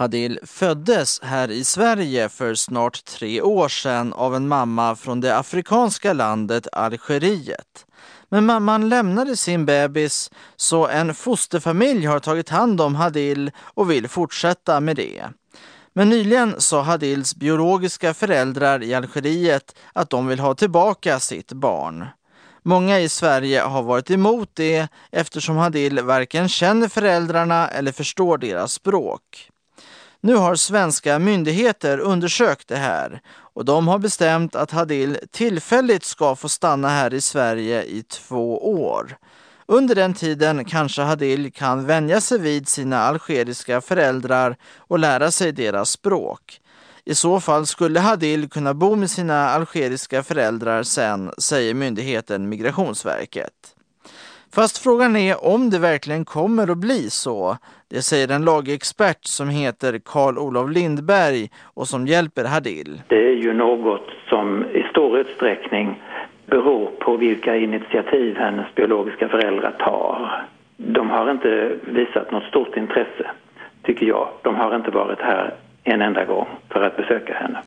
Hadil föddes här i Sverige för snart tre år sedan av en mamma från det afrikanska landet Algeriet. Men mamman lämnade sin bebis så en fosterfamilj har tagit hand om Hadil och vill fortsätta med det. Men nyligen sa Hadils biologiska föräldrar i Algeriet att de vill ha tillbaka sitt barn. Många i Sverige har varit emot det eftersom Hadil varken känner föräldrarna eller förstår deras språk. Nu har svenska myndigheter undersökt det här och de har bestämt att Hadil tillfälligt ska få stanna här i Sverige i två år. Under den tiden kanske Hadil kan vänja sig vid sina algeriska föräldrar och lära sig deras språk. I så fall skulle Hadil kunna bo med sina algeriska föräldrar sen, säger myndigheten Migrationsverket. Fast frågan är om det verkligen kommer att bli så. Det säger en lagexpert som heter Karl-Olof Lindberg och som hjälper Hadil. Det är ju något som i stor utsträckning beror på vilka initiativ hennes biologiska föräldrar tar. De har inte visat något stort intresse, tycker jag. De har inte varit här en enda gång för att besöka henne.